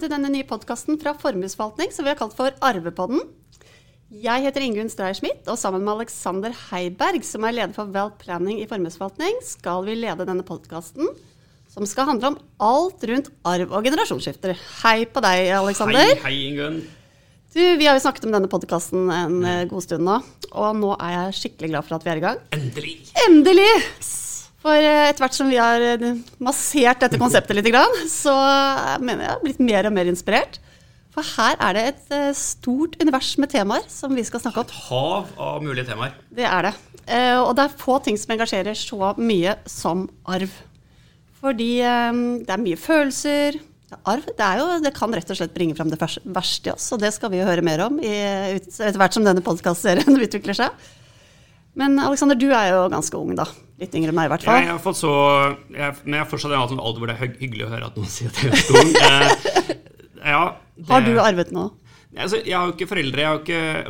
Velkommen til denne nye podkasten fra Formuesforvaltning som vi har kalt for Arvepodden. Jeg heter Ingunn Streier-Schmidt, og sammen med Alexander Heiberg, som er leder for Wealth Planning i formuesforvaltning, skal vi lede denne podkasten som skal handle om alt rundt arv og generasjonsskifter. Hei på deg, Alexander. Hei, hei Ingunn. Du, Vi har jo snakket om denne podkasten en eh, god stund nå, og nå er jeg skikkelig glad for at vi er i gang. Endelig. Endelig! For eh, etter hvert som vi har eh, massert dette konseptet litt, så mener jeg har blitt mer og mer inspirert. For her er det et eh, stort univers med temaer som vi skal snakke om. Et hav av mulige temaer. Det er det. Eh, Og det er få ting som engasjerer så mye som arv. Fordi eh, det er mye følelser. Arv det, er jo, det kan rett og slett bringe fram det verste i oss, og det skal vi jo høre mer om i, etter hvert som denne podkastserien utvikler seg. Men Alexander, du er jo ganske ung, da. Litt yngre enn meg, i hvert fall. Jeg, har fått så, jeg, men jeg har fortsatt en sånn alder hvor det er hyggelig å høre at noen sier at jeg er stor. Eh, ja, det, Har du arvet noe? Altså, jeg har jo ikke foreldre. Jeg har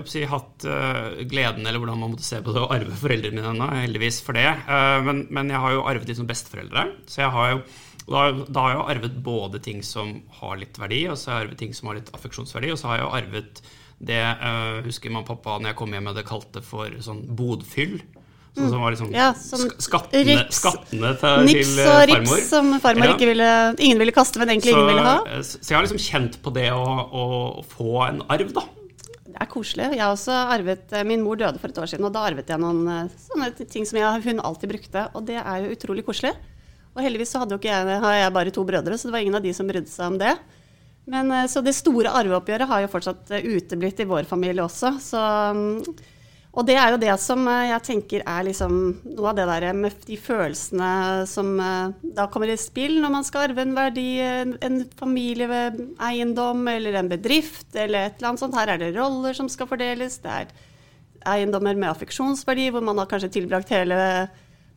ikke si, hatt uh, gleden eller hvordan man måtte se på det å arve foreldrene mine ennå. Heldigvis for det. Uh, men, men jeg har jo arvet litt som besteforeldre. Så jeg har jo da, da har jeg arvet både ting som har litt verdi, og så har jeg arvet ting som har litt affeksjonsverdi, og så har jeg jo arvet det uh, husker man pappa når jeg kom hjem med det kalte for sånn bodfyll. Sånn som var liksom Ja, som sk skattene, rips. skattene til, Nips til og farmor. rips som farmor Ja. ikke ville, ingen ville kaste, men egentlig Så, ingen ville ha. eh, så jeg har liksom kjent på det å, å, å få en arv, da. Det er koselig. Jeg har også arvet, eh, Min mor døde for et år siden, og da arvet jeg noen sånne ting som jeg, hun alltid brukte. Og det er jo utrolig koselig. Og heldigvis så hadde jo ikke jeg, har jeg bare to brødre, så det var ingen av de som brydde seg om det. Men, eh, så det store arveoppgjøret har jo fortsatt eh, uteblitt i vår familie også. Så, mm, og det er jo det som eh, jeg tenker er liksom noe av det der med de følelsene som da kommer i spill når man skal arve en verdi, en familieeiendom eller en bedrift eller et eller annet sånt. Her er det roller som skal fordeles. Det er eiendommer med affeksjonsverdi, hvor man har kanskje tilbrakt hele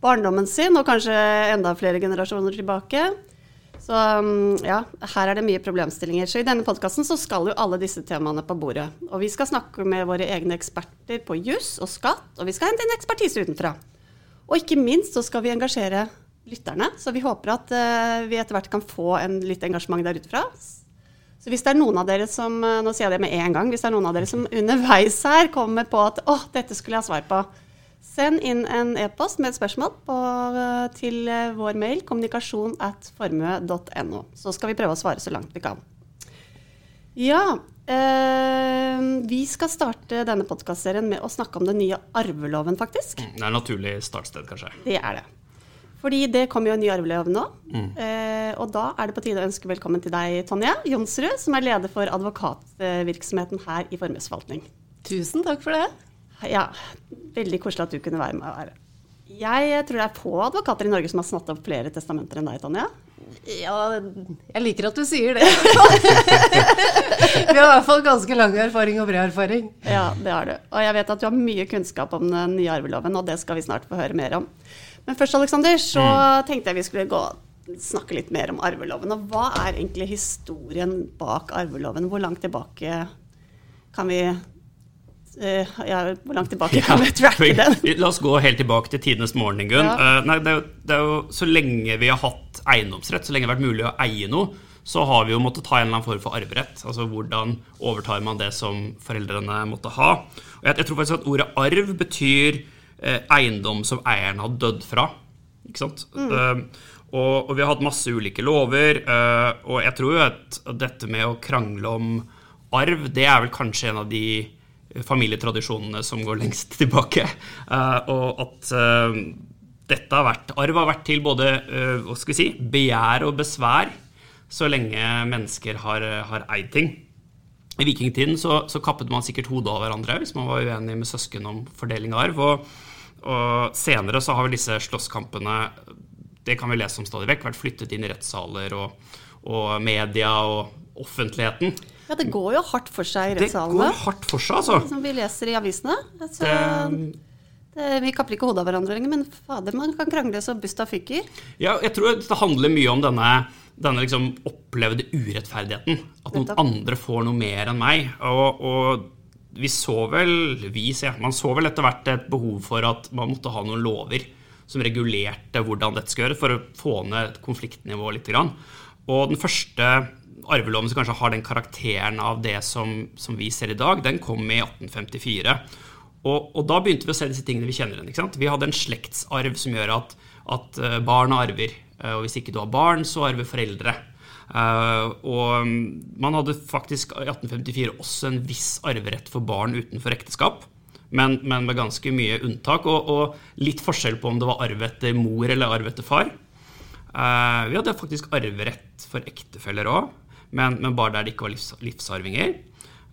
barndommen sin, og kanskje enda flere generasjoner tilbake. Så um, ja, her er det mye problemstillinger. Så i denne podkasten så skal jo alle disse temaene på bordet. Og vi skal snakke med våre egne eksperter på juss og skatt, og vi skal hente inn ekspertise utenfra. Og ikke minst så skal vi engasjere lytterne, så vi håper at uh, vi etter hvert kan få en litt engasjement der ute fra. Så hvis det er noen av dere som eh, nå sier jeg det med en gang, hvis det er noen av dere som underveis her kommer på at å, dette skulle jeg ha svar på, send inn en e-post med et spørsmål på, eh, til eh, vår mail kommunikasjon at formue.no. Så skal vi prøve å svare så langt vi kan. Ja, eh, vi skal starte denne podkastserien med å snakke om den nye arveloven, faktisk. Det er et naturlig startsted, kanskje. Det er det. Fordi det kommer jo en ny arvelov nå. Eh, og da er det på tide å ønske velkommen til deg, Tonje Jonsrud, som er leder for advokatvirksomheten her i Formuesforvaltning. Tusen takk for det. Ja, veldig koselig at du kunne være med. Her. Jeg tror det er få advokater i Norge som har snatta opp flere testamenter enn deg, Tonje. Ja, jeg liker at du sier det. Vi har i hvert fall ganske lang erfaring og bred erfaring. Ja, det har du. Og jeg vet at du har mye kunnskap om den nye arveloven, og det skal vi snart få høre mer om. Men først, Aleksander, så tenkte jeg vi skulle gå snakke litt mer om arveloven. Og hva er egentlig historien bak arveloven? Hvor langt tilbake kan vi eh, ja, hvor langt tilbake kan vi tracke den? La oss gå helt tilbake til tidenes morgen, Ingunn. Ja. Uh, nei, det, det er jo så lenge vi har hatt eiendomsrett, så lenge det har vært mulig å eie noe, så har vi jo måttet ta en eller annen form for arverett. Altså hvordan overtar man det som foreldrene måtte ha. Og jeg, jeg tror faktisk at ordet arv betyr uh, eiendom som eieren har dødd fra. Ikke sant? Eh, og, og vi har hatt masse ulike lover, og jeg tror jo at, at dette med å krangle om arv, det er vel kanskje en av de familietradisjonene som går lengst tilbake. Eh, og at eh, dette har vært Arv har vært til både eh, hva skal vi si, begjær og besvær så lenge mennesker har, har eid ting. I vikingtiden så, så kappet man sikkert hodet av hverandre hvis man var uenig med søsken om fordeling av arv. Og, og senere så har vel disse slåsskampene det kan vi lese om stadig vekk, vært flyttet inn i rettssaler og, og media og offentligheten. Ja, det går jo hardt for seg i rettssalene. Det går hardt for seg, altså. Som vi leser i avisene. Altså, Det- det, vi kapper ikke hodet av hverandre lenger, men fader, man kan krangle så busta fyker. Ja, jeg tror det handler mye om denne, denne liksom opplevde urettferdigheten. At noen andre får noe mer enn meg. Og, og vi så vel vi, ser, Man så vel etter hvert et behov for at man måtte ha noen lover som regulerte hvordan dette skal gjøres, for å få ned konfliktnivået litt. Og den første arveloven som kanskje har den karakteren av det som, som vi ser i dag, den kom i 1854. Og, og, da begynte vi å se disse tingene vi kjenner igjen. Vi hadde en slektsarv som gjør at, at eh, barn arver. Eh, og hvis ikke du har barn, så arver foreldre. Uh, og man hadde faktisk i 1854 også en viss arverett for barn utenfor ekteskap. Men, men med ganske mye unntak, og, og, litt forskjell på om det var arv etter mor eller arv etter far. Uh, vi hadde faktisk arverett for ektefeller òg men, men, bare der det ikke var livs, livsarvinger.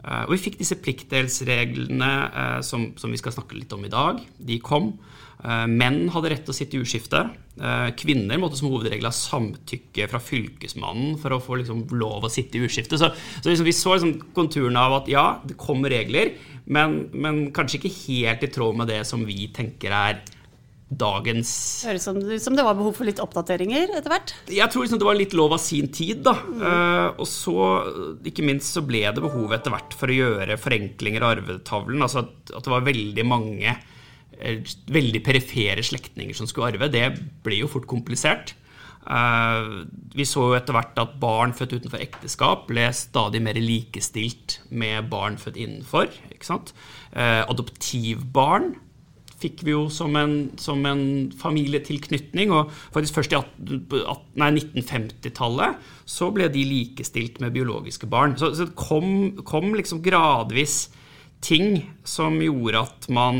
Uh, og vi fikk disse pliktdelsreglene uh, som, som, vi skal snakke litt om i dag. De kom. Uh, menn hadde rett til å sitte i uskifte. kvinner måtte som hovedregel ha samtykke fra fylkesmannen for å få liksom, lov å sitte i uskifte. Så, så liksom, vi så liksom, konturene av at ja, det kom regler, men, men kanskje ikke helt i tråd med det som vi tenker er dagens Høres som, som det var behov for litt oppdateringer etter hvert? Jeg tror liksom det var litt lov av sin tid, da. Mm. Uh, og så, ikke minst, så ble det behov etter hvert for å gjøre forenklinger av arvetavlen. Altså at, at det var veldig mange uh, veldig perifere slektninger som skulle arve. Det ble jo fort komplisert. Uh, vi så jo etter hvert at barn født utenfor ekteskap ble stadig mer likestilt med barn født innenfor. ikke sant? adoptivbarn fikk vi jo som en, som en familietilknytning. Og faktisk først i 1950-tallet så ble de likestilt med biologiske barn. Så, så det kom, kom, liksom gradvis ting som gjorde at man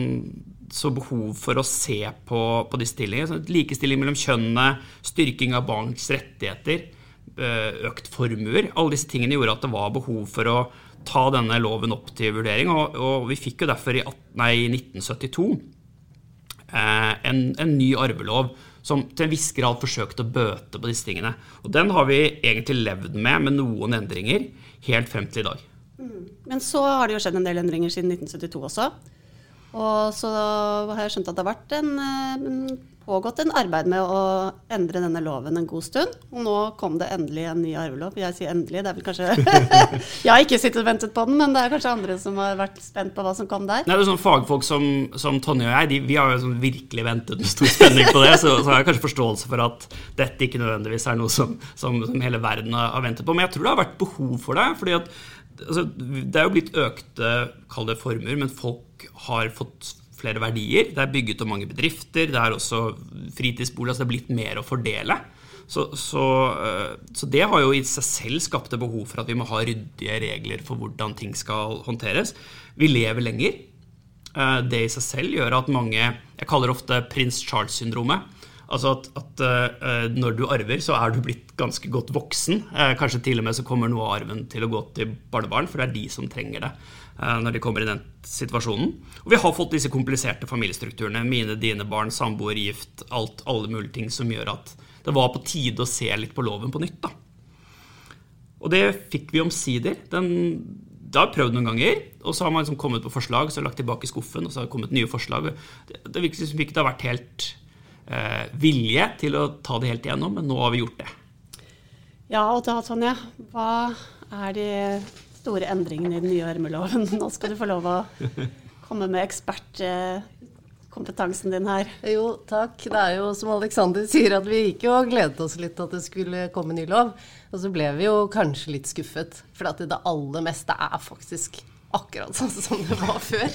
så behov for å se på, på disse stillingene. Likestilling mellom kjønnene, styrking av barns rettigheter, eh, økt formuer. Alle disse tingene gjorde at det var behov for å ta denne loven opp til vurdering. Og, og vi fikk jo derfor i, nei, 1972 Eh, en, en, ny arvelov som til en viss grad forsøkte å bøte på disse tingene. Og den har vi egentlig levd med med noen endringer helt frem til i dag. Mm. Men så har det jo skjedd en del endringer siden 1972 også. Og så har jeg skjønt at det har vært en, en pågått en arbeid med å endre denne loven en god stund. Og nå kom det endelig en ny arvelov. Jeg sier endelig, det er vel kanskje Jeg har ikke sittet og ventet på den, men det er kanskje andre som har vært spent på hva som kom der. Nei, det er sånn Fagfolk som, som Tonje og jeg, de, vi har jo sånn virkelig ventet med stor spenning på det. Så, så har jeg kanskje forståelse for at dette ikke nødvendigvis er noe som, som, som hele verden har ventet på. Men jeg tror det har vært behov for det. fordi at altså, Det er jo blitt økte, kall det formuer, men folk har fått flere verdier. Det er bygget opp mange bedrifter. Det er også fritidsboliger. Så det er blitt mer å fordele. Så, så, eh, så, det har jo i seg selv skapt et behov for at vi må ha ryddige regler for hvordan ting skal håndteres. Vi lever lenger. Eh, det i seg selv gjør at mange Jeg kaller det ofte prins Charles-syndromet. Altså at, at uh, når du arver, så er du blitt ganske godt voksen. Kanskje til og med så kommer noe av arven til å gå til barnebarn, for det er de som trenger det. Eh, når de kommer i den situasjonen. Og vi har fått disse kompliserte familiestrukturene. Mine, dine barn, samboer, gift, alt, alle mulige ting som gjør at det var på tide å se litt på loven på nytt. da. Og det fikk vi omsider. Den, det har jeg prøvd noen ganger, og så har man liksom kommet på forslag, så har lagt tilbake i skuffen, og så har det kommet nye forslag. Det, det virker som ikke det har vært helt eh, vilje til å ta det helt igjennom, men nå har vi gjort det. Ja, og da, Tonje, hva er de store endringene i den nye armeloven. Nå skal du få lov å komme med ekspertkompetansen din her. Jo, takk. Det er jo som Aleksander sier, at vi gikk jo og gledet oss litt at det skulle komme ny lov. Og så ble vi jo kanskje litt skuffet, for at det aller meste er faktisk akkurat sånn som det var før.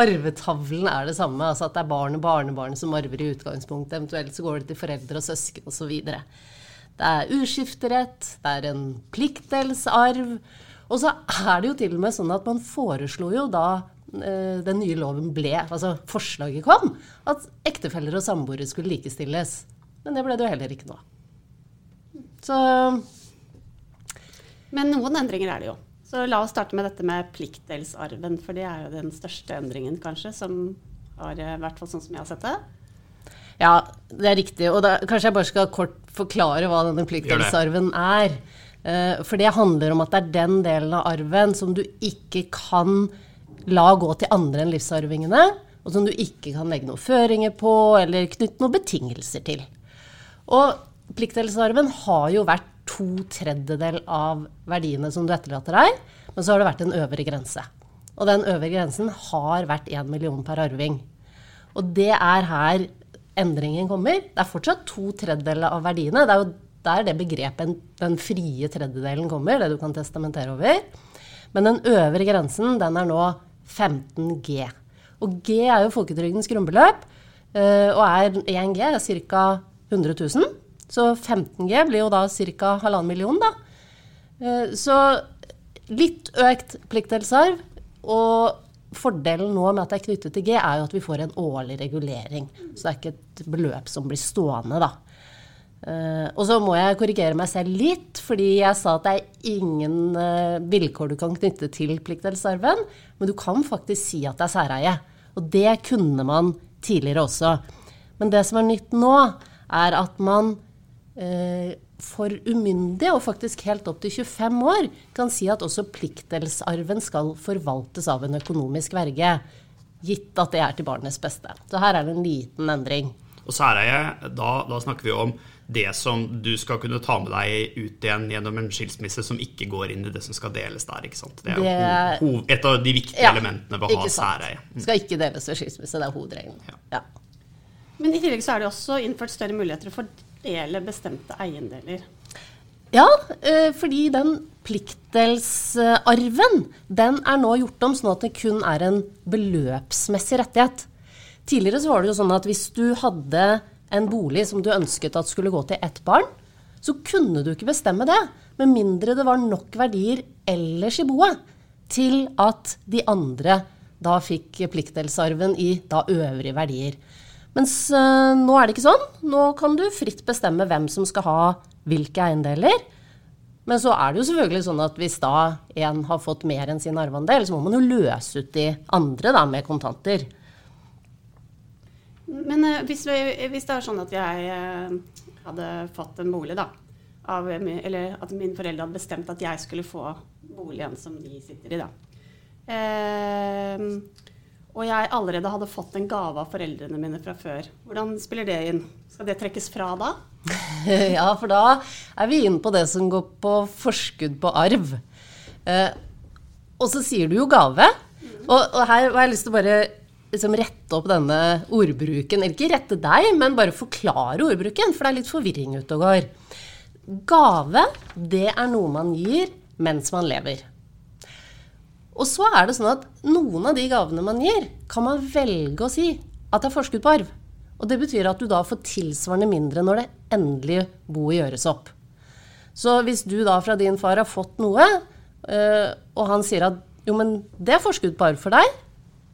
Arvetavlen er det samme. altså At det er barn og barnebarn som arver i utgangspunktet. Eventuelt så går det til foreldre og søsken osv. Det er uskifterett, det er en pliktdelsarv. Og så er det jo til og med sånn at man foreslo jo da eh, den nye loven ble Altså forslaget kom, at ektefeller og samboere skulle likestilles. Men det ble det jo heller ikke nå. Så Men noen endringer er det jo. Så la oss starte med dette med pliktdelsarven, for det er jo den største endringen, kanskje, som har vært sånn som jeg har sett det. Ja, det er riktig. Og da, kanskje jeg bare skal kort forklare hva denne pliktdelsarven er. Eh, for det handler om at det er den delen av arven som du ikke kan la gå til andre enn livsarvingene, og som du ikke kan legge noen føringer på eller knytte noen betingelser til. Og pliktdelsarven har jo vært to tredjedel av verdiene som du etterlater deg, men så har det vært en øvre grense. Og den øvre grensen har vært 1 million per arving. Og det er her endringen kommer. Det er fortsatt to tredjedeler av verdiene. Det er jo der det begrepet den frie tredjedelen kommer, det du kan testamentere over. Men den øvre grensen, den er nå 15 G. Og G er jo folketrygdens grunnbeløp, eh, og er 1 G er ca. 100 000. Så 15 G blir jo da ca. halvannen million, da. Eh, så litt økt pliktdelsarv. Og fordelen nå med at det er knyttet til G, er jo at vi får en årlig regulering. Så det er ikke et beløp som blir stående, da. Uh, og så må jeg korrigere meg selv litt, fordi jeg sa at det er ingen uh, vilkår du kan knytte til pliktdelsarven, men du kan faktisk si at det er særeie. Og det kunne man tidligere også. Men det som er nytt nå, er at man uh, for umyndige, og faktisk helt opp til 25 år, kan si at også pliktdelsarven skal forvaltes av en økonomisk verge. Gitt at det er til barnets beste. Så her er det en liten endring. Og særeie, da, da snakker vi om det som du skal kunne ta med deg ut igjen gjennom en skilsmisse som ikke går inn i det som skal deles der. ikke sant? Det er det, hoved, et av de viktige ja, elementene ved å ha særeie. Mm. Skal ikke deles ved skilsmisse, det er hovedregelen. Ja. Ja. Men i tillegg så er det også innført større muligheter for å fordele bestemte eiendeler. Ja, eh, fordi den pliktdelsarven den er nå gjort om sånn at det kun er en beløpsmessig rettighet. Tidligere så var det jo sånn at hvis du hadde en bolig som du ønsket at skulle gå til ett barn, så kunne du ikke bestemme det, med mindre det var nok verdier ellers i boet til at de andre da fikk pliktdelsarven i da øvrige verdier. Mens øh, nå er det ikke sånn. Nå kan du fritt bestemme hvem som skal ha hvilke eiendeler. Men så er det jo selvfølgelig sånn at hvis da en har fått mer enn sin arveandel, så må man jo løse ut de andre da med kontanter. Men uh, hvis, vi, hvis, det er sånn at jeg uh, hadde fått en bolig, da av, Eller at mine foreldre hadde bestemt at jeg skulle få boligen som de sitter i, da. Uh, og jeg allerede hadde fått en gave av foreldrene mine fra før. Hvordan spiller det inn? Skal det trekkes fra da? ja, for da er vi inne på det som går på forskudd på arv. og så sier du jo gave. Og, og her har jeg lyst til å bare liksom rette opp denne ordbruken. Eller ikke rette deg, men bare forklare ordbruken, for det er litt forvirring ute og går. Gave, det er noe man gir mens man lever. Og så er det sånn at noen av de gavene man gir, kan man velge å si at det er forskudd på arv. Og det betyr at du da får tilsvarende mindre når det endelige boet gjøres opp. Så hvis du da fra din far har fått noe, øh, og han sier at jo, men det er forskudd på arv for deg,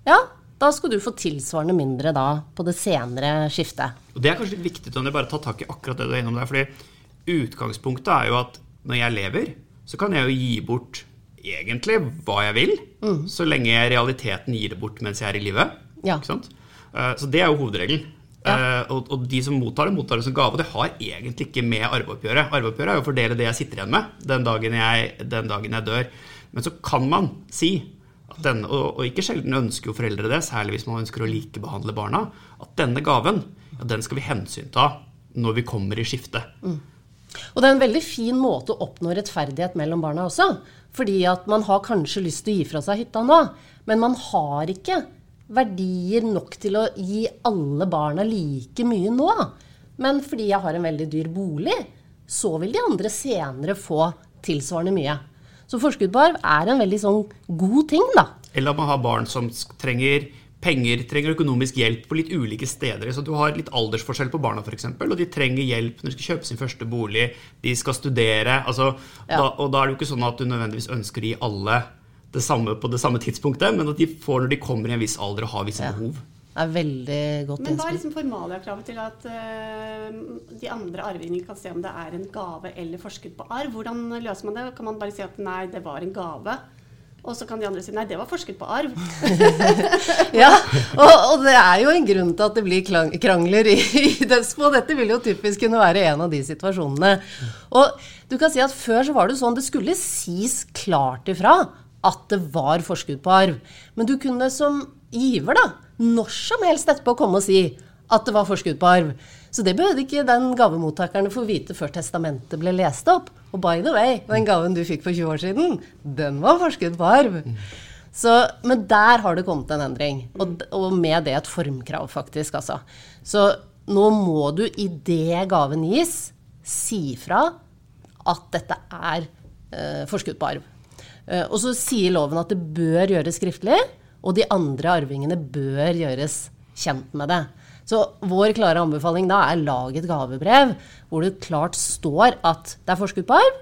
ja, da skal du få tilsvarende mindre da på det senere skiftet. Og Det er kanskje litt viktig å bare ta tak i akkurat det du er innom der. fordi utgangspunktet er jo at når jeg lever, så kan jeg jo gi bort egentlig hva jeg vil, mm. så lenge jeg realiteten gir det bort mens jeg er i live. Ja. Eh, så det er jo hovedregelen. Ja. Uh, og, og, de som mottar det, mottar det som gave. Og det har egentlig ikke med arveoppgjøret. Arveoppgjøret er jo å fordele det jeg sitter igjen med den dagen jeg, den dagen jeg dør. Men så kan man si denne, og, og, ikke sjelden ønsker jo foreldre det, særlig hvis man ønsker å likebehandle barna, at denne gaven ja, den skal vi hensynta når vi kommer i skiftet. Mm. Og det er en veldig fin måte å oppnå rettferdighet mellom barna også. Fordi at man har kanskje lyst til å gi fra seg hytta nå, men man har ikke verdier nok til å gi alle barna like mye nå. Men fordi jeg har en veldig dyr bolig, så vil de andre senere få tilsvarende mye. Så forskudd på arv er en veldig sånn god ting, da. Eller at man har barn som trenger penger, trenger økonomisk hjelp på litt ulike steder. Så du har litt aldersforskjell på barna, f.eks., og de trenger hjelp når de skal kjøpe sin første bolig, de skal studere. Altså, ja. da, og da er det jo ikke sånn at du nødvendigvis ønsker å gi alle det samme på det samme tidspunktet, men at de får når de kommer i en viss alder og har visse ja. behov. Det er veldig godt Men hva er liksom formaliakravet til at uh, de andre arvingene kan se om det er en gave eller forskudd på arv? Hvordan løser man det? Kan man bare si at nei, det var en gave? Og så kan de andre si nei, det var forskudd på arv. ja, og, og, det er jo en grunn til at det blir krangler i, i Despo. Dette vil jo typisk kunne være en av de situasjonene. Og du kan si at før så var det sånn det skulle sies klart ifra at det var forskudd på arv. Men du kunne som giver, da, når som helst etterpå komme og si at det var forskudd på arv. Så det behøvde ikke den gavemottakerne få vite før testamentet ble lest opp. Og by the way, den gaven du fikk for 20 år siden, den var forskudd på arv. Så, men der har det kommet en endring. Og, og, med det et formkrav, faktisk. Altså. Så nå må du idet gaven gis, si fra at dette er eh, forskudd på arv. Eh, og så sier loven at det bør gjøres skriftlig, og de andre arvingene bør gjøres kjent med det. Så vår klare anbefaling da er lag et gavebrev hvor det klart står at det er forskudd på arv,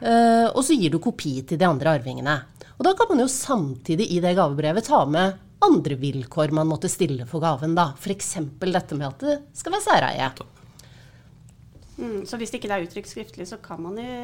eh, og så gir du kopi til de andre arvingene. Og da kan man jo samtidig i det gavebrevet ta med andre vilkår man måtte stille for gaven, da. F.eks. dette med at det skal være særeie. Mm, så hvis det ikke er uttrykt skriftlig, så kan man i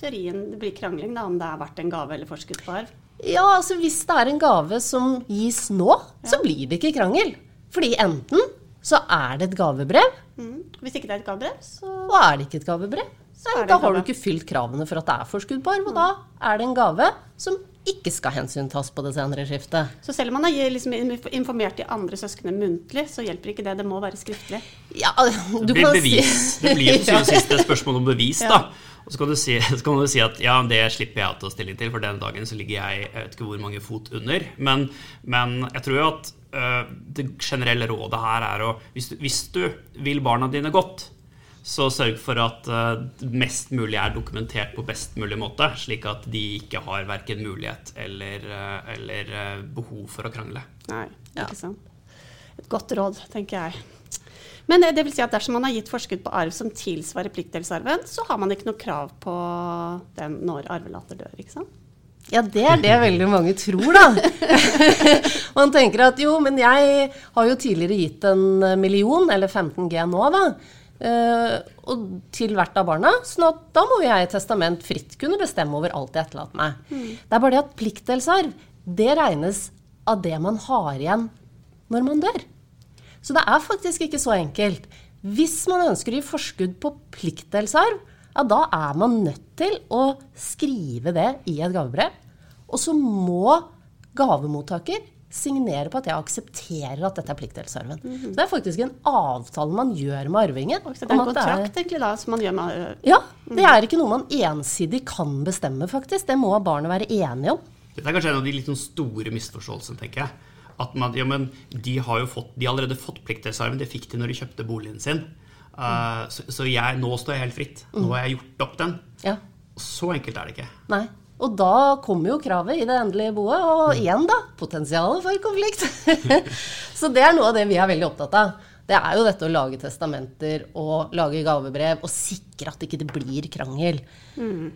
teorien det blir krangling da, om det er verdt en gave eller forskudd på arv? Ja, altså hvis det er en gave som gis nå, ja. så blir det ikke krangel. Fordi enten så er det et gavebrev. Mm. Hvis ikke det er et gavebrev, så Og er det ikke et gavebrev, så da har du ikke fylt kravene for at det er forskudd på arv. Og da er det en gave som ikke skal hensyntas på det senere skiftet. Så selv om man har liksom informert de andre søsknene muntlig, så hjelper ikke det. Det må være skriftlig. Ja, du det blir bevis. Si. det blir til syvende sist et spørsmål om bevis, ja. da. Og så kan, si, så kan, du si, at ja, det slipper jeg å ta stilling til, for den dagen så ligger jeg jeg vet ikke hvor mange fot under. Men, men jeg tror jo at uh, det generelle rådet her er å hvis du, hvis du vil barna dine godt, så sørg for at uh, mest mulig er dokumentert på best mulig måte, slik at de ikke har verken mulighet eller, uh, eller behov for å krangle. Nei, ikke ja. sant. Et godt råd, tenker jeg. Men det vil si at dersom man har gitt forskudd på arv som tilsvarer pliktdelsarven, så har man ikke noe krav på den når arvelater dør, ikke sant? Ja, det er det veldig mange tror, da. man tenker at jo, men jeg har jo tidligere gitt en million, eller 15 G nå, da. Uh, og til hvert av barna. sånn at da må jeg i testament fritt kunne bestemme over alt jeg etterlater meg. Mm. Det er bare det at pliktdelsarv, det regnes av det man har igjen når man dør. Så det er faktisk ikke så enkelt. Hvis man ønsker å gi forskudd på pliktdelsarv, ja, da er man nødt til å skrive det i et gavebrev. Og så må gavemottaker signere på at jeg aksepterer at dette er pliktdelsarven. Mm -hmm. Så det er faktisk en avtale man gjør med arvingen. Så det er en kontrakt egentlig da, som man gjør med arvingen? Ja. Det er ikke noe man ensidig kan bestemme, faktisk. Det må barnet være enige om. Dette er kanskje en av de litt sånn store misforståelsene, tenker jeg. At man, ja, men de har jo fått, de har allerede fått pliktdelsarven. Det fikk de når de kjøpte boligen sin. Uh, så, så jeg, nå står jeg helt fritt. Nå har jeg gjort opp den. Ja. Så enkelt er det ikke. Nei. Og da kommer jo kravet i det endelige boet, og mm. igjen, da, potensialet for konflikt. så det er noe av det vi er veldig opptatt av. Det er jo dette å lage testamenter og lage gavebrev og sikre at det ikke blir krangel. Mm.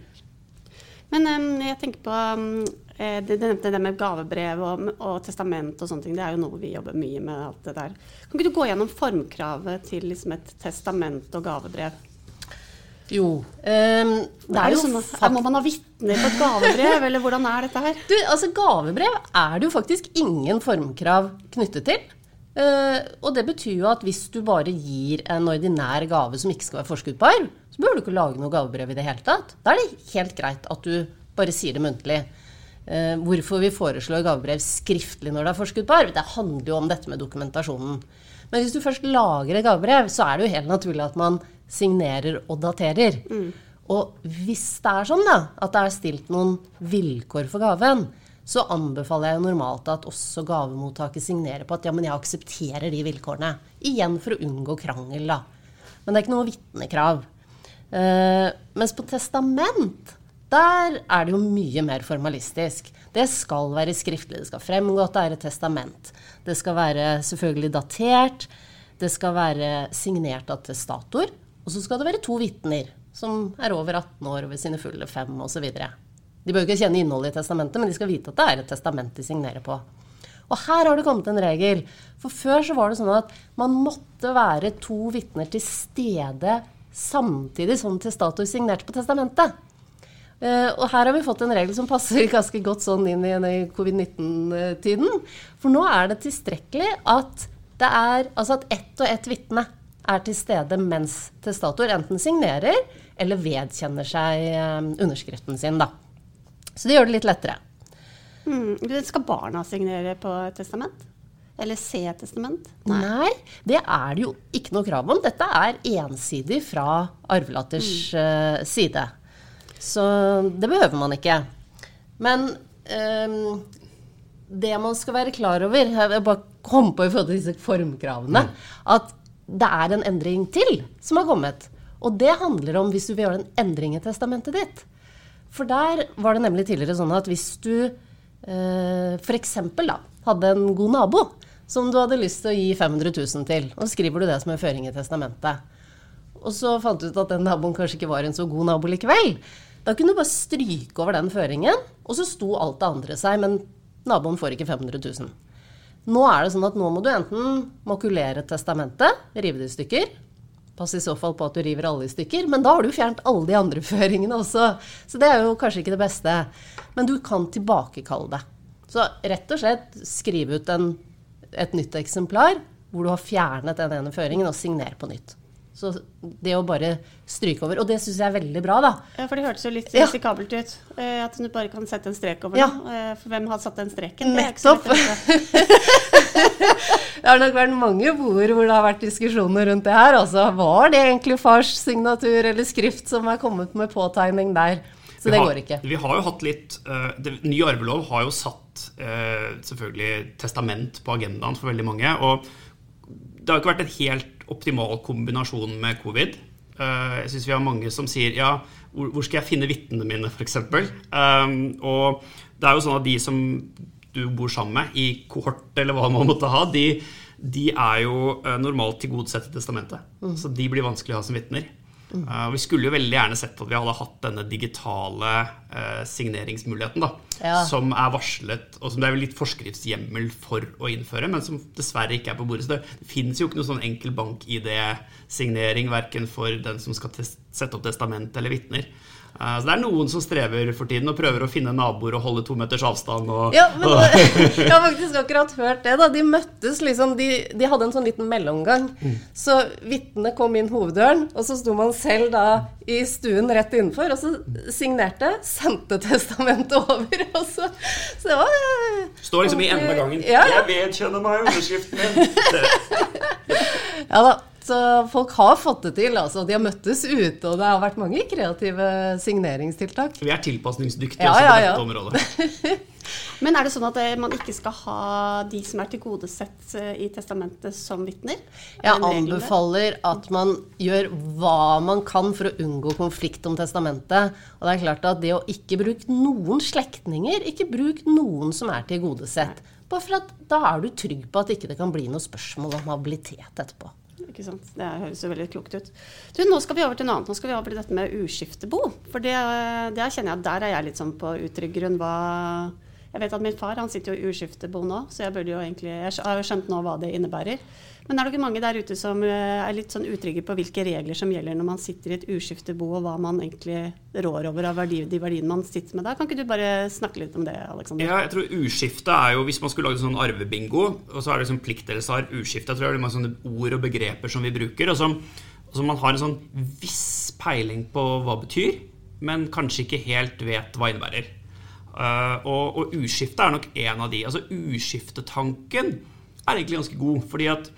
Men um, jeg tenker på um, det, det, det med gavebrev og, og, testament og sånne ting. Det er jo noe vi jobber mye med. alt det der. Kan ikke du gå gjennom formkravet til liksom et testament og gavebrev? Jo. Um, det er jo sånn at, Må man ha vitner på et gavebrev, eller hvordan er dette her? Du, altså Gavebrev er det jo faktisk ingen formkrav knyttet til. Uh, og det betyr jo at hvis du bare gir en ordinær gave som ikke skal være forskudd på arv, så behøver du ikke lage noe gavebrev i det hele tatt. Da er det helt greit at du bare sier det muntlig. Uh, hvorfor vi foreslår gavebrev skriftlig når det er forskudd på arv, det handler jo om dette med dokumentasjonen. Men hvis du først lager et gavebrev, så er det jo helt naturlig at man signerer og daterer. Mm. Og hvis det er sånn da, at det er stilt noen vilkår for gaven, så anbefaler jeg normalt at også gavemottaker signerer på at ja, men jeg aksepterer de vilkårene. Igjen for å unngå krangel, da. Men det er ikke noe vitnekrav. Uh, mens på testament, der er det jo mye mer formalistisk. Det skal være skriftlig. Det skal fremgå at det er et testament. Det skal være selvfølgelig datert. Det skal være signert av testator. Og så skal det være to vitner som er over 18 år ved sine fulle fem osv. De bør ikke kjenne innholdet i testamentet, men de skal vite at det er et testament de signerer på. Og her har det kommet en regel. For før så var det sånn at man måtte være to vitner til stede samtidig som testator signerte på testamentet. Uh, og her har vi fått en regel som passer ganske godt sånn inn i, i covid-19-tiden. For nå er det tilstrekkelig at det er altså at ett og ett vitne er til stede mens testator enten signerer eller vedkjenner seg eh, underskriften sin. Da. Så det gjør det litt lettere. Mm, skal barna signere på testament? Eller se testament? Nei. Nei. det er det jo ikke noe krav om. Dette er ensidig fra arvelaters mm. uh, side. Så det behøver man ikke. Men um, det man skal være klar over Jeg bare kom på i forhold til disse formkravene. Mm. At det er en endring til som har kommet. Og det handler om hvis du vil gjøre en endring i testamentet ditt. For der var det nemlig tidligere sånn at hvis du eh, f.eks. hadde en god nabo som du hadde lyst til å gi 500 000 til, og så skriver du det som en føring i testamentet, og så fant du ut at den naboen kanskje ikke var en så god nabo likevel, da kunne du bare stryke over den føringen, og så sto alt det andre seg, men naboen får ikke 500 000. Nå er det sånn at nå må du enten makulere testamentet, rive det i stykker, Pass i så fall på at du river alle i stykker. Men da har du fjernet alle de andre føringene også. Så det er jo kanskje ikke det beste. Men du kan tilbakekalle det. Så rett og slett skrive ut en, et nytt eksemplar hvor du har fjernet den ene føringen, og signer på nytt. Så det å bare stryke over Og det syns jeg er veldig bra, da. Ja, for det hørtes jo litt ja. ut. Eh, at du bare kan sette en strek over ja. noe. Eh, for hvem har satt den streken? Nettopp. det har nok vært mange bord hvor det har vært diskusjoner rundt det her. Altså, var det egentlig fars signatur eller skrift som er kommet med påtegning der? Så vi det har, går ikke. Vi har jo hatt litt uh, det, Ny arvelov har jo satt uh, selvfølgelig testament på agendaen for veldig mange. Og det har jo ikke vært en helt optimal kombinasjon med covid. Uh, jeg syns vi har mange som sier ja, hvor, skal jeg finne vitnene mine, f.eks. Um, og det er jo sånn at de som du bor sammen med, i kohort eller hva man måtte ha, de, de er jo uh, normalt tilgodesett i testamentet. Mm. Så de blir vanskelig å ha som vitner. Mm. Uh, vi skulle jo veldig gjerne sett at vi hadde hatt denne digitale uh, signeringsmuligheten, da, ja. som er varslet, og som det er litt forskriftshjemmel for å innføre, men som dessverre ikke er på bordet. Så det, det finnes jo ikke noe sånn enkel bank-ID-signering verken for den som skal sette opp testament eller vitner. Eh, så det er noen som strever for tiden og prøver å finne naboer og holde to meters avstand. Og, ja, men Jeg har faktisk akkurat hørt det. da. De møttes liksom, de, de hadde en sånn liten mellomgang. Mm. Så vitnet kom inn hoveddøren, og så sto man selv da i stuen rett innenfor, og så signerte, sendte testamentet over. Og så, så det var Står liksom i enden av gangen. Ja. 'Jeg vedkjenner meg underskriften min'. ja da. Så folk har fått det til. altså. De har møttes ute, og det har vært mange kreative signeringstiltak. Vi er tilpasningsdyktige ja, også på dette området. Men er det sånn at eh, man ikke skal ha de som er tilgodesett eh, i testamentet, som vitner? Jeg anbefaler at man gjør hva man kan for å unngå konflikt om testamentet. Og det er klart at det å ikke bruke noen slektninger, ikke bruk noen som er tilgodesett. Bare for at da er du trygg på at ikke det kan bli noe spørsmål om habilitet etterpå. Ikke sant? Det høres jo veldig klokt ut. Du, nå skal vi over til noe annet. Nå skal vi over til dette med uskiftebo. For det, det kjenner jeg at der er jeg litt sånn på utrygg grunn. Hva Jeg vet at min far han sitter jo i uskiftebo nå, så jeg burde jo egentlig Jeg har jo skjønt nå hva det innebærer. Men er det ikke mange der ute som eh, er litt sånn utrygge på hvilke regler som gjelder når man sitter i et uskiftebo, og hva man egentlig rår over av verdi, de verdiene man sitter med da? Kan ikke du bare snakke litt om det, Alexander? Ja, jeg tror uskifte er jo, Hvis man skulle lage sånn arvebingo, og så er det liksom plikt uskifte Jeg tror det er mange sånne ord og begreper som vi bruker, og som, som man har en sånn viss peiling på hva betyr, men kanskje ikke helt vet hva innebærer. Uh, og, og uskifte er nok en av de. Altså Uskiftetanken er egentlig ganske god. fordi at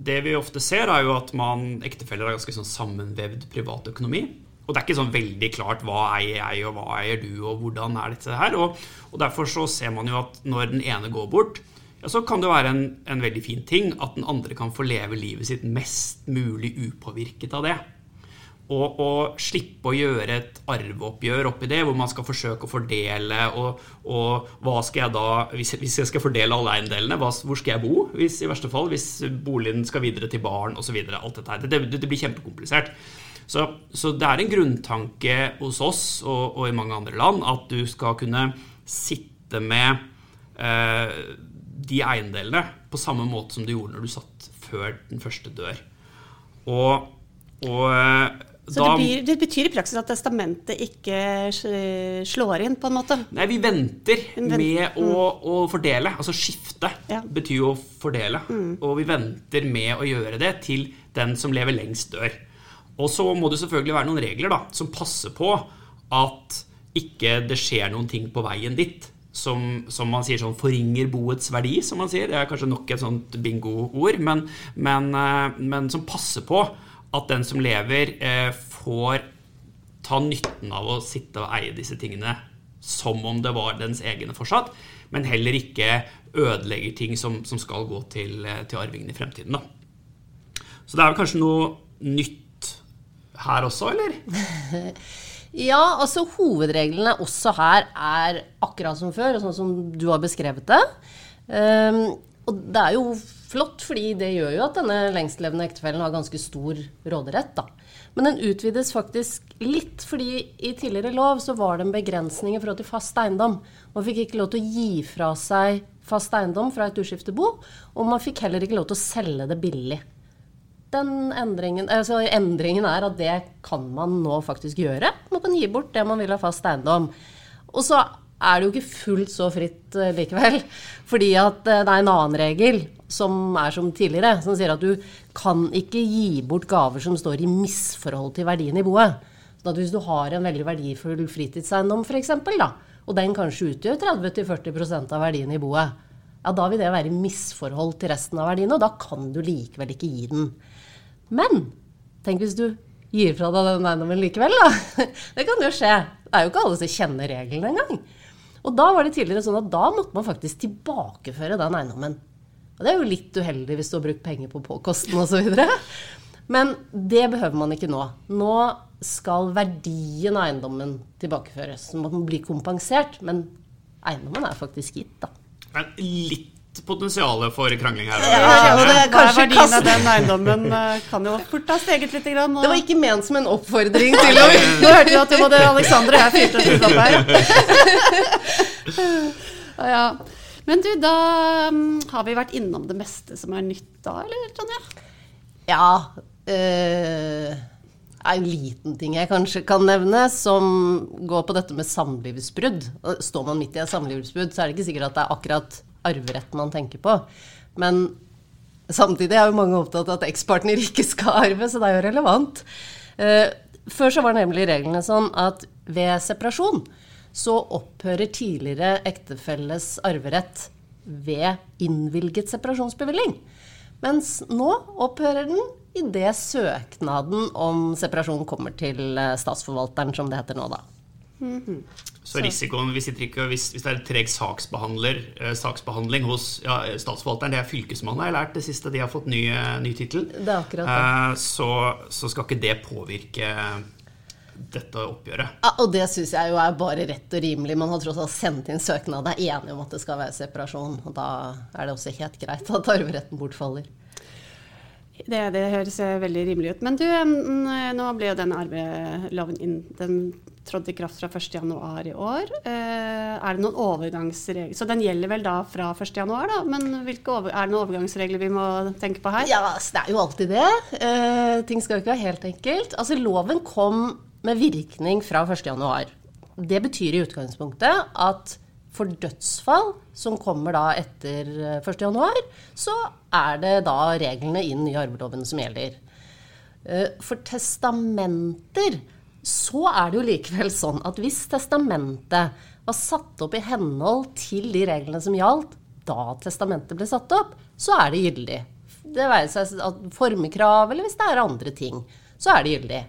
det vi ofte ser, er jo at man ektefeller har ganske sånn sammenvevd privatøkonomi. Og det er ikke sånn veldig klart hva eier jeg, og hva eier du, og hvordan er dette her. Og, og derfor så ser man jo at når den ene går bort, ja, så kan det være en, en veldig fin ting at den andre kan få leve livet sitt mest mulig upåvirket av det og, og, slippe å gjøre et arveoppgjør oppi det, hvor man skal forsøke å fordele og, og hva skal jeg da Hvis hvis jeg skal fordele alle eiendelene, hvor skal jeg bo? Hvis, I verste fall hvis boligen skal videre til barn osv. Alt dette her. Det, det, det blir kjempekomplisert. Så, så, det er en grunntanke hos oss og, og, i mange andre land at du skal kunne sitte med eh, de eiendelene på samme måte som du gjorde når du satt før den første dør. Og, og eh, så da, det, blir, det, betyr i praksis at testamentet ikke slår inn, på en måte? Nei, vi venter med mm. å, å, fordele. Altså skifte ja. betyr jo å fordele. Mm. Og vi venter med å gjøre det til den som lever lengst, dør. Og så må det selvfølgelig være noen regler da, som passer på at ikke det skjer noen ting på veien dit. Som, som, man sier sånn forringer boets verdi, som man sier. Det er kanskje nok et sånt bingo-ord, men, men, eh, men som passer på at den som lever, eh, får ta nytten av å sitte og eie disse tingene som om det var dens egne fortsatt, men heller ikke ødelegger ting som, som skal gå til, eh, til arvingen i fremtiden. Da. Så det er kanskje noe nytt her også, eller? Ja, altså hovedreglene også her er akkurat som før, sånn som du har beskrevet det. Um, og det er jo flott, fordi det gjør jo at denne lengstlevende ektefellen har ganske stor råderett, da. Men den utvides faktisk litt, fordi i tidligere lov så var det en begrensning i forhold til fast eiendom. Man fikk ikke lov til å gi fra seg fast eiendom fra et uskiftebo, og man fikk heller ikke lov til å selge det billig. Den endringen, altså endringen er at det kan man nå faktisk gjøre. Man kan gi bort det man vil ha fast eiendom. Og så er det jo ikke fullt så fritt uh, likevel. Fordi at uh, det er en annen regel som er som tidligere, som sier at du kan ikke gi bort gaver som står i misforhold til verdien i boet. Så at hvis du har en veldig verdifull fritidseiendom f.eks., og den kanskje utgjør 30-40% av verdien i boet, ja, da vil det være i misforhold til resten av verdiene, og da kan du likevel ikke gi den. Men tenk hvis du gir fra deg den eiendommen likevel, da. Det kan jo skje. Det er jo ikke alle som kjenner reglene engang. Og da var det tidligere sånn at da måtte man faktisk tilbakeføre den eiendommen. Og det er jo litt uheldig hvis du har brukt penger på påkosten osv. Men det behøver man ikke nå. Nå skal verdien av eiendommen tilbakeføres. Så man blir kompensert. Men eiendommen er faktisk gitt, da. Men litt potensial for krangling her. Ja, ja, og det er kanskje verdien av den eiendommen eh, kan jo fort ha steget litt. Grann, og... Det var ikke ment som en oppfordring til å Nå hørte vi at både Alexander og jeg fyrte oss opp her. ja. Men du, da um, har vi vært innom det meste som er nytt da, eller Tonje? Ja. Øh, en liten ting jeg kanskje kan nevne, som går på dette med samlivsbrudd. Står man midt i et samlivsbrudd, så er det ikke sikkert at det er akkurat arveretten man tenker på. Men samtidig er jo mange opptatt av at ekspartner ikke skal arve, så det er jo relevant. Eh, før så var nemlig reglene sånn at ved separasjon så opphører tidligere ektefelles arverett ved innvilget separasjonsbevilling. Mens nå opphører den idet søknaden om separasjon kommer til eh, statsforvalteren, som det heter nå, da. Mm -hmm. Så risikoen vi sitter ikke, hvis, hvis det er treg eh, saksbehandling hos ja, statsforvalteren, det er Fylkesmannen, har jeg lært det siste de har fått ny, eh, ny tittel, eh, så, så, skal ikke det påvirke dette oppgjøret. Ja, og det syns jeg jo er bare rett og rimelig. Man har tross alt sendt inn søknad, er enig om at det skal være separasjon. Og da er det også helt greit at arveretten bortfaller. Det, det, høres veldig rimelig ut. Men du, nå ble jo den arveloven den trådte i kraft fra 1.1 i år. Eh, er det noen overgangsregler Så den gjelder vel da fra 1.1, da? Men over, er det noen overgangsregler vi må tenke på her? Ja, det er jo alltid det. Eh, ting skal jo ikke være helt enkelt. Altså, loven kom med virkning fra 1.1. Det betyr i utgangspunktet at for dødsfall som kommer da etter 1.1, januar, så er det da reglene i arveloven som gjelder. Eh, for testamenter så er det jo likevel sånn at hvis testamentet var satt opp i henhold til de reglene som gjaldt da testamentet ble satt opp, så er det gyldig. Det være seg formekrav eller hvis det er andre ting, så er det gyldig.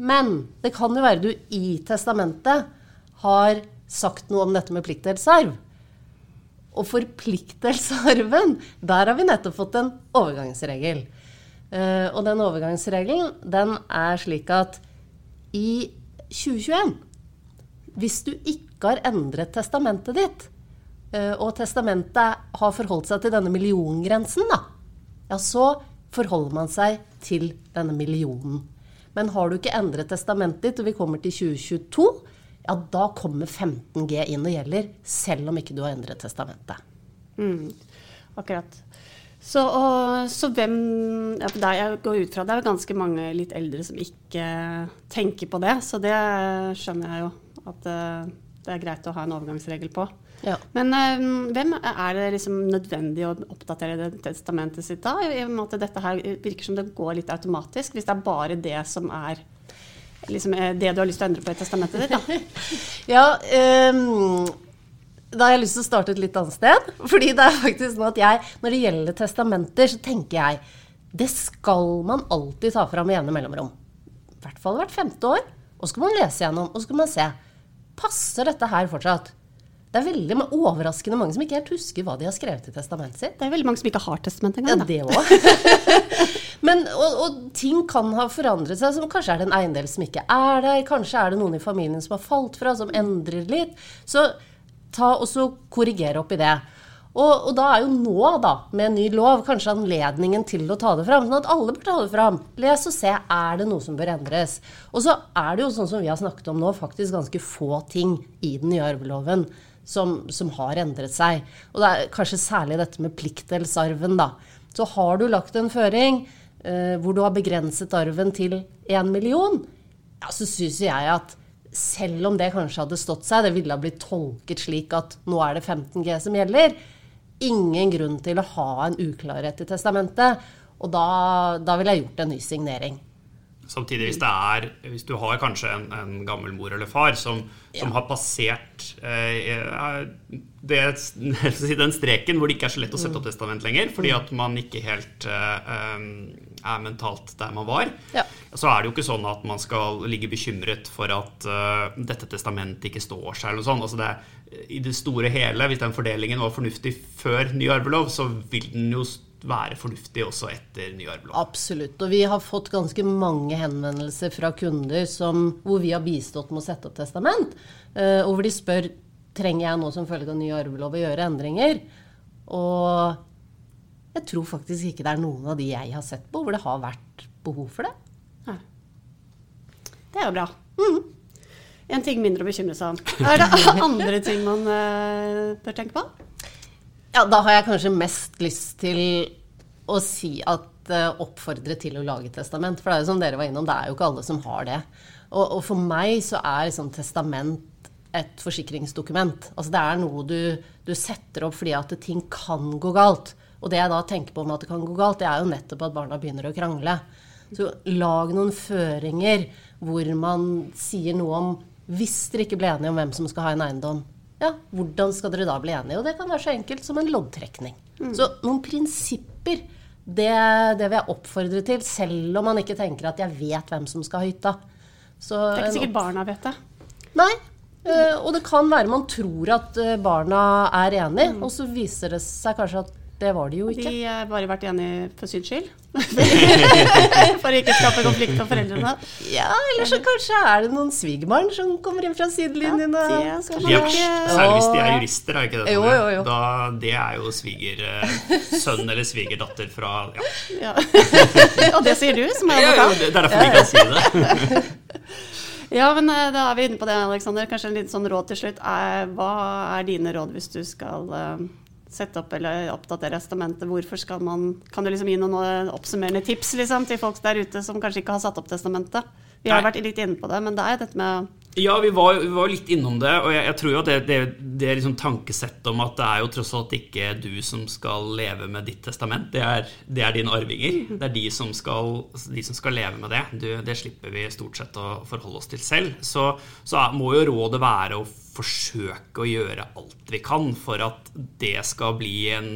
Men det kan jo være du i testamentet har sagt noe om dette med pliktdelsarv. Og for pliktdelsarven, der har vi nettopp fått en overgangsregel. Uh, og den overgangsregelen, den er slik at i 2021, hvis du ikke har endret testamentet ditt, uh, og testamentet har forholdt seg til denne milliongrensen, da, ja, så forholder man seg til denne millionen. Men har du ikke endret testamentet ditt, og vi kommer til 2022, ja, da kommer 15G inn og gjelder, selv om ikke du har endret testamentet. Mm, akkurat. Så, og, så hvem ja, der Jeg går ut fra det er ganske mange litt eldre som ikke tenker på det, så det skjønner jeg jo at uh, det er greit å ha en overgangsregel på. Ja. Men uh, hvem er det liksom nødvendig å oppdatere det testamentet sitt da? I og med at dette her virker som det går litt automatisk, hvis det er bare det som er liksom, eh, det du har lyst til å endre på i testamentet ditt? Da. ja, um, da har jeg lyst til å starte et litt annet sted. Fordi det er faktisk sånn at jeg, når det gjelder testamenter, så tenker jeg det skal man alltid ta fram med ene mellomrom. I hvert fall hvert femte år. Og så skal man lese gjennom, og så skal man se. Passer dette her fortsatt? Det er veldig overraskende mange som ikke helt husker hva de har skrevet i testamentet sitt. Det er veldig mange som ikke har testament engang. Ja, det òg. Men, og, og, ting kan ha forandret seg. som Kanskje er det en eiendel som ikke er der. Kanskje er det noen i familien som har falt fra, som endrer litt. Så ta og så korrigere opp i det. Og, og, da er jo nå, da, med en ny lov, kanskje anledningen til å ta det fram. Sånn at alle bør ta det fram. Les og se. Er det noe som bør endres? Og så er det jo sånn som vi har snakket om nå, faktisk ganske få ting i den nye arveloven som, som har endret seg. Og det er kanskje særlig dette med pliktdelsarven, da. Så har du lagt en føring eh, hvor du har begrenset arven til én million, ja, så syns jeg at selv om det kanskje hadde stått seg, det ville ha blitt tolket slik at nå er det 15 G som gjelder, ingen grunn til å ha en uklarhet i testamentet. Og da, da ville jeg gjort en ny signering. Samtidig, hvis, er, hvis du har kanskje en, en gammel mor eller far som, ja. som har passert eh, det, den streken hvor det ikke er så lett å sette opp testament lenger, fordi at man ikke helt eh, er mentalt der man var, ja. så er det jo ikke sånn at man skal ligge bekymret for at uh, dette testamentet ikke står seg. eller noe sånt. Altså det, I det store hele, hvis den fordelingen var fornuftig før ny arvelov, så vil den jo være fornuftig også etter ny arvelov. Absolutt. Og vi har fått ganske mange henvendelser fra kunder som, hvor vi har bistått med å sette opp testament. Uh, og hvor de spør trenger jeg nå som følge av ny arvelov å gjøre endringer. Og jeg tror faktisk ikke det er noen av de jeg har sett på hvor det har vært behov for det. Ja. Det er jo bra. Mm. En ting mindre å bekymre seg om. Er det andre ting man uh, bør tenke på? Ja, da har jeg kanskje mest lyst til å si at uh, oppfordre til å lage testament. For det er jo som dere var innom, det er jo ikke alle som har det. Og, og for meg så er liksom testament et forsikringsdokument. Altså det er noe du, du, setter opp fordi at ting kan gå galt. Og det jeg da tenker på med at det kan gå galt, det er jo nettopp at barna begynner å krangle. Så lag noen føringer hvor man sier noe om hvis dere ikke ble enige om hvem som skal ha en eiendom, ja, hvordan skal dere da bli enige? Og det kan være så enkelt som en loddtrekning. Mm. Så noen prinsipper, det, det, vil jeg oppfordre til, selv om man ikke tenker at jeg vet hvem som skal ha hytta. Så, det er ikke sikkert barna vet det. Nei. Uh, og det kan være man tror at uh, barna er enig, mm. og så viser det seg kanskje at det var de jo ikke. De har bare vært enige for syns skyld. for ikke skape konflikt for foreldrene. Ja, eller så kanskje er det noen svigerbarn som kommer inn fra sidelinjen. Ja, Særlig hvis de er jurister, er ikke det? Jo, jo, jo. Da, det er jo svigersønn eller svigerdatter fra Ja. Og det sier du, som er advokat? Ja, det er derfor vi kan si det. Ja, men eh, da er vi inne på det, Alexander. Kanskje en liten sånn råd til slutt. hva er dine råd hvis du skal eh, sette opp eller oppdatere testamentet. Hvorfor skal man Kan du liksom gi noen eh, oppsummerende tips liksom, til folk der ute som kanskje ikke har satt opp testamentet? Vi har Nei. vært litt inne på det, men det er dette med ja, vi var, vi var, litt innom det. Og jeg, jeg tror jo at det, det, det liksom tankesettet om at det er jo tross alt ikke du som skal leve med ditt testament. Det er, det er dine arvinger. Det er de som skal, de som skal leve med det. Du, det slipper vi stort sett å forholde oss til selv. Så, så må jo rådet være å forsøke å gjøre alt vi kan for at det skal bli en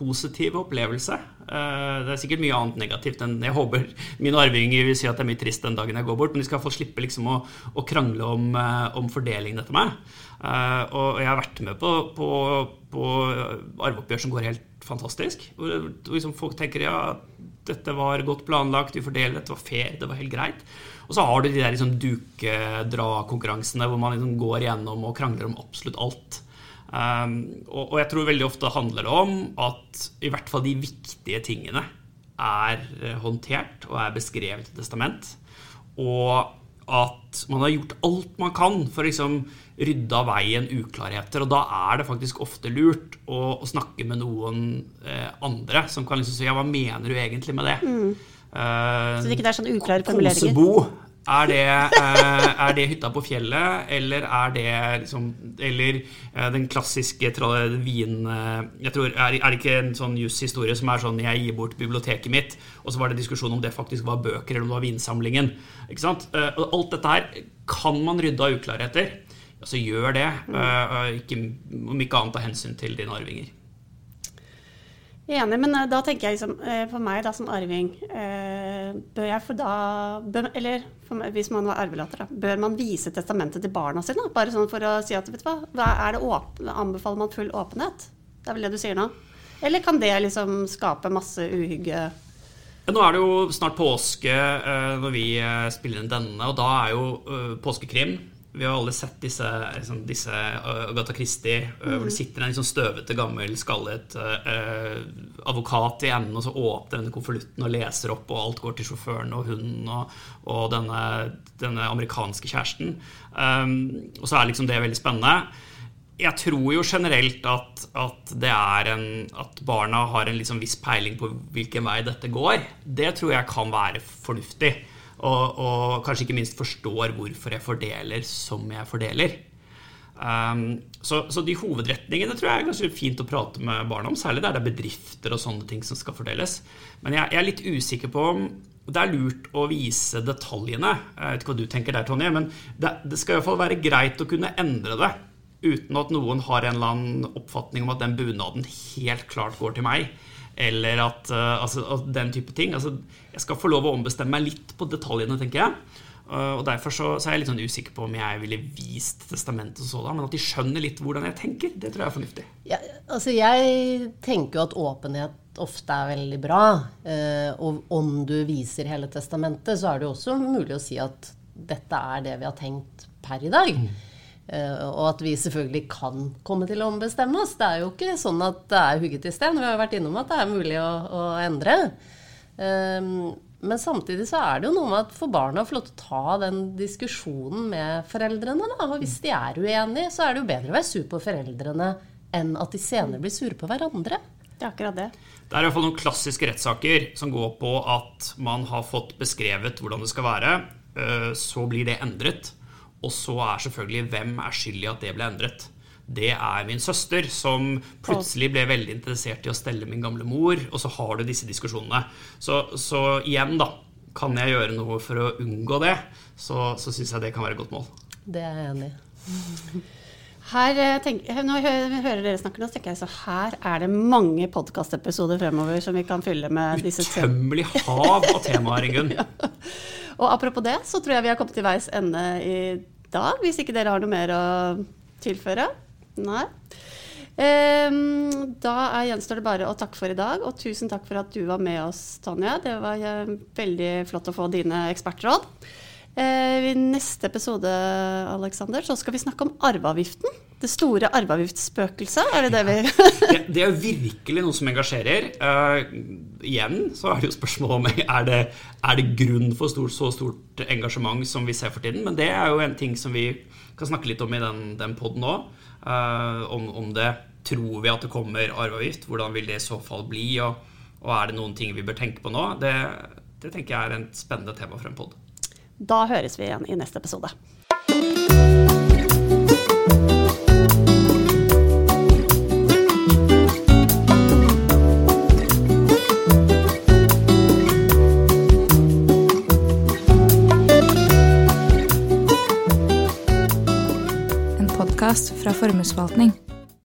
positiv opplevelse. Eh, det er sikkert mye annet negativt enn jeg håper mine arvinger vil si at det er mye trist den dagen jeg går bort, men de skal få slippe liksom å, å, krangle om, eh, om fordelingen etter meg. Eh, og jeg har vært med på, på, på arveoppgjør som går helt fantastisk. Hvor liksom folk tenker ja, dette var godt planlagt, vi fordeler, dette var fair, det var helt greit. Og så har du de der liksom dukedrakonkurransene hvor man liksom går gjennom og krangler om absolutt alt. Um, og, og, jeg tror veldig ofte handler det om at i hvert fall de viktige tingene er eh, håndtert og er beskrevet i testament. Og at man har gjort alt man kan for å liksom rydde av veien uklarheter. Og da er det faktisk ofte lurt å, å snakke med noen eh, andre som kan liksom si ja, hva mener du egentlig med det? Mm. Uh, så det ikke er sånn uklare formuleringer? Kosebo. Er det, uh, er det, hytta på fjellet, eller er det liksom Eller uh, den klassiske vin... jeg tror, er, det ikke en sånn jushistorie som er sånn Jeg gir bort biblioteket mitt, og så var det diskusjon om det faktisk var bøker, eller om det var vinsamlingen. Ikke sant? alt dette her kan man rydde av uklarheter. Så gjør det, ikke, om ikke annet av hensyn til dine arvinger. Enig, men eh, da tenker jeg liksom, eh, for meg da som arving eh, Bør jeg for da bør, Eller meg, hvis man var arvelater, da, bør man vise testamentet til barna sine? Bare sånn for å si at vet du hva, er det åpen, anbefaler man full åpenhet? Det er vel det du sier nå? Eller kan det liksom skape masse uhygge Nå er det jo snart påske når vi spiller inn denne, og da er jo påskekrim. Vi har alle sett disse, liksom, disse Agatha Christie, mm. hvor det sitter en liksom støvete, gammel, skallet advokat i enden, og så åpner denne konvolutten og leser opp, og alt går til sjåføren og hunden og, og denne, denne, amerikanske kjæresten. Um, og så er liksom det veldig spennende jeg tror jo generelt at, at, en, at barna har en liksom viss peiling på hvilken vei dette går. Det tror jeg kan være fornuftig. Og, og kanskje ikke minst forstår hvorfor jeg fordeler som jeg fordeler. Um, så, så, de hovedretningene tror jeg er ganske fint å prate med barna om, særlig der det er bedrifter og sånne ting som skal fordeles. Men jeg, jeg er litt usikker på om det er lurt å vise detaljene. Jeg vet ikke hva du tenker der, Tonje, men det, det skal iallfall være greit å kunne endre det uten at noen har en eller annen oppfatning om at den bunaden helt klart går til meg. Eller at, uh, altså, den type ting. Altså, jeg skal få lov å ombestemme meg litt på detaljene, tenker jeg. Uh, og Derfor så, så, er jeg litt sånn usikker på om jeg ville vist testamentet og sådan. Men at de skjønner litt hvordan jeg tenker, det tror jeg er fornuftig. Ja, altså Jeg tenker jo at åpenhet ofte er veldig bra. Uh, og om du viser hele testamentet, så er det jo også mulig å si at dette er det vi har tenkt per i dag. Mm. Eh, og at vi selvfølgelig kan komme til å ombestemme oss. Det er jo ikke sånn at det er hugget i sten. Vi har jo vært innom at det er mulig å, å endre. Um, men samtidig så er det jo noe med at for barna å få lov til å ta den diskusjonen med foreldrene. Da. Og hvis de er uenige, så er det jo bedre å være sur på foreldrene enn at de senere blir sure på hverandre. Det er akkurat det. Det er iallfall noen klassiske rettssaker som går på at man har fått beskrevet hvordan det skal være. Eh, så blir det endret. Og så er selvfølgelig hvem er skyld i at det ble endret. Det er min søster, som plutselig ble veldig interessert i å stelle min gamle mor. Og så har du disse diskusjonene. Så, så igjen, da. Kan jeg gjøre noe for å unngå det, så, så syns jeg det kan være et godt mål. Det er jeg enig i. Her, eh, tenk, når jeg hører dere snakke nå, så tenker jeg så her er det mange podkastepisoder fremover som vi kan fylle med disse Utømmelig hav av temaer, Ingunn. ja. Og apropos det, så tror jeg vi har kommet til veis ende i dag. Hvis ikke dere har noe mer å tilføre? Nei. Um, da gjenstår det bare å takke for i dag, og tusen takk for at du var med oss, Tonje. Det var uh, veldig flott å få dine ekspertråd. Uh, I neste episode Alexander, så skal vi snakke om arveavgiften. Det store arveavgiftsspøkelset, er det det vi det, det, er virkelig noe som engasjerer. Uh, igjen så er det jo spørsmålet om er det er det grunn for stort, så stort engasjement som vi ser for tiden. Men det er jo en ting som vi kan snakke litt om i den, den poden òg. Uh, om, om, det tror vi at det kommer arveavgift, hvordan vil det i så fall bli? Og, og er det noen ting vi bør tenke på nå? Det, det tenker jeg er et spennende tema for en pod. Da høres vi igjen i neste episode. Podkast fra Formuesforvaltning.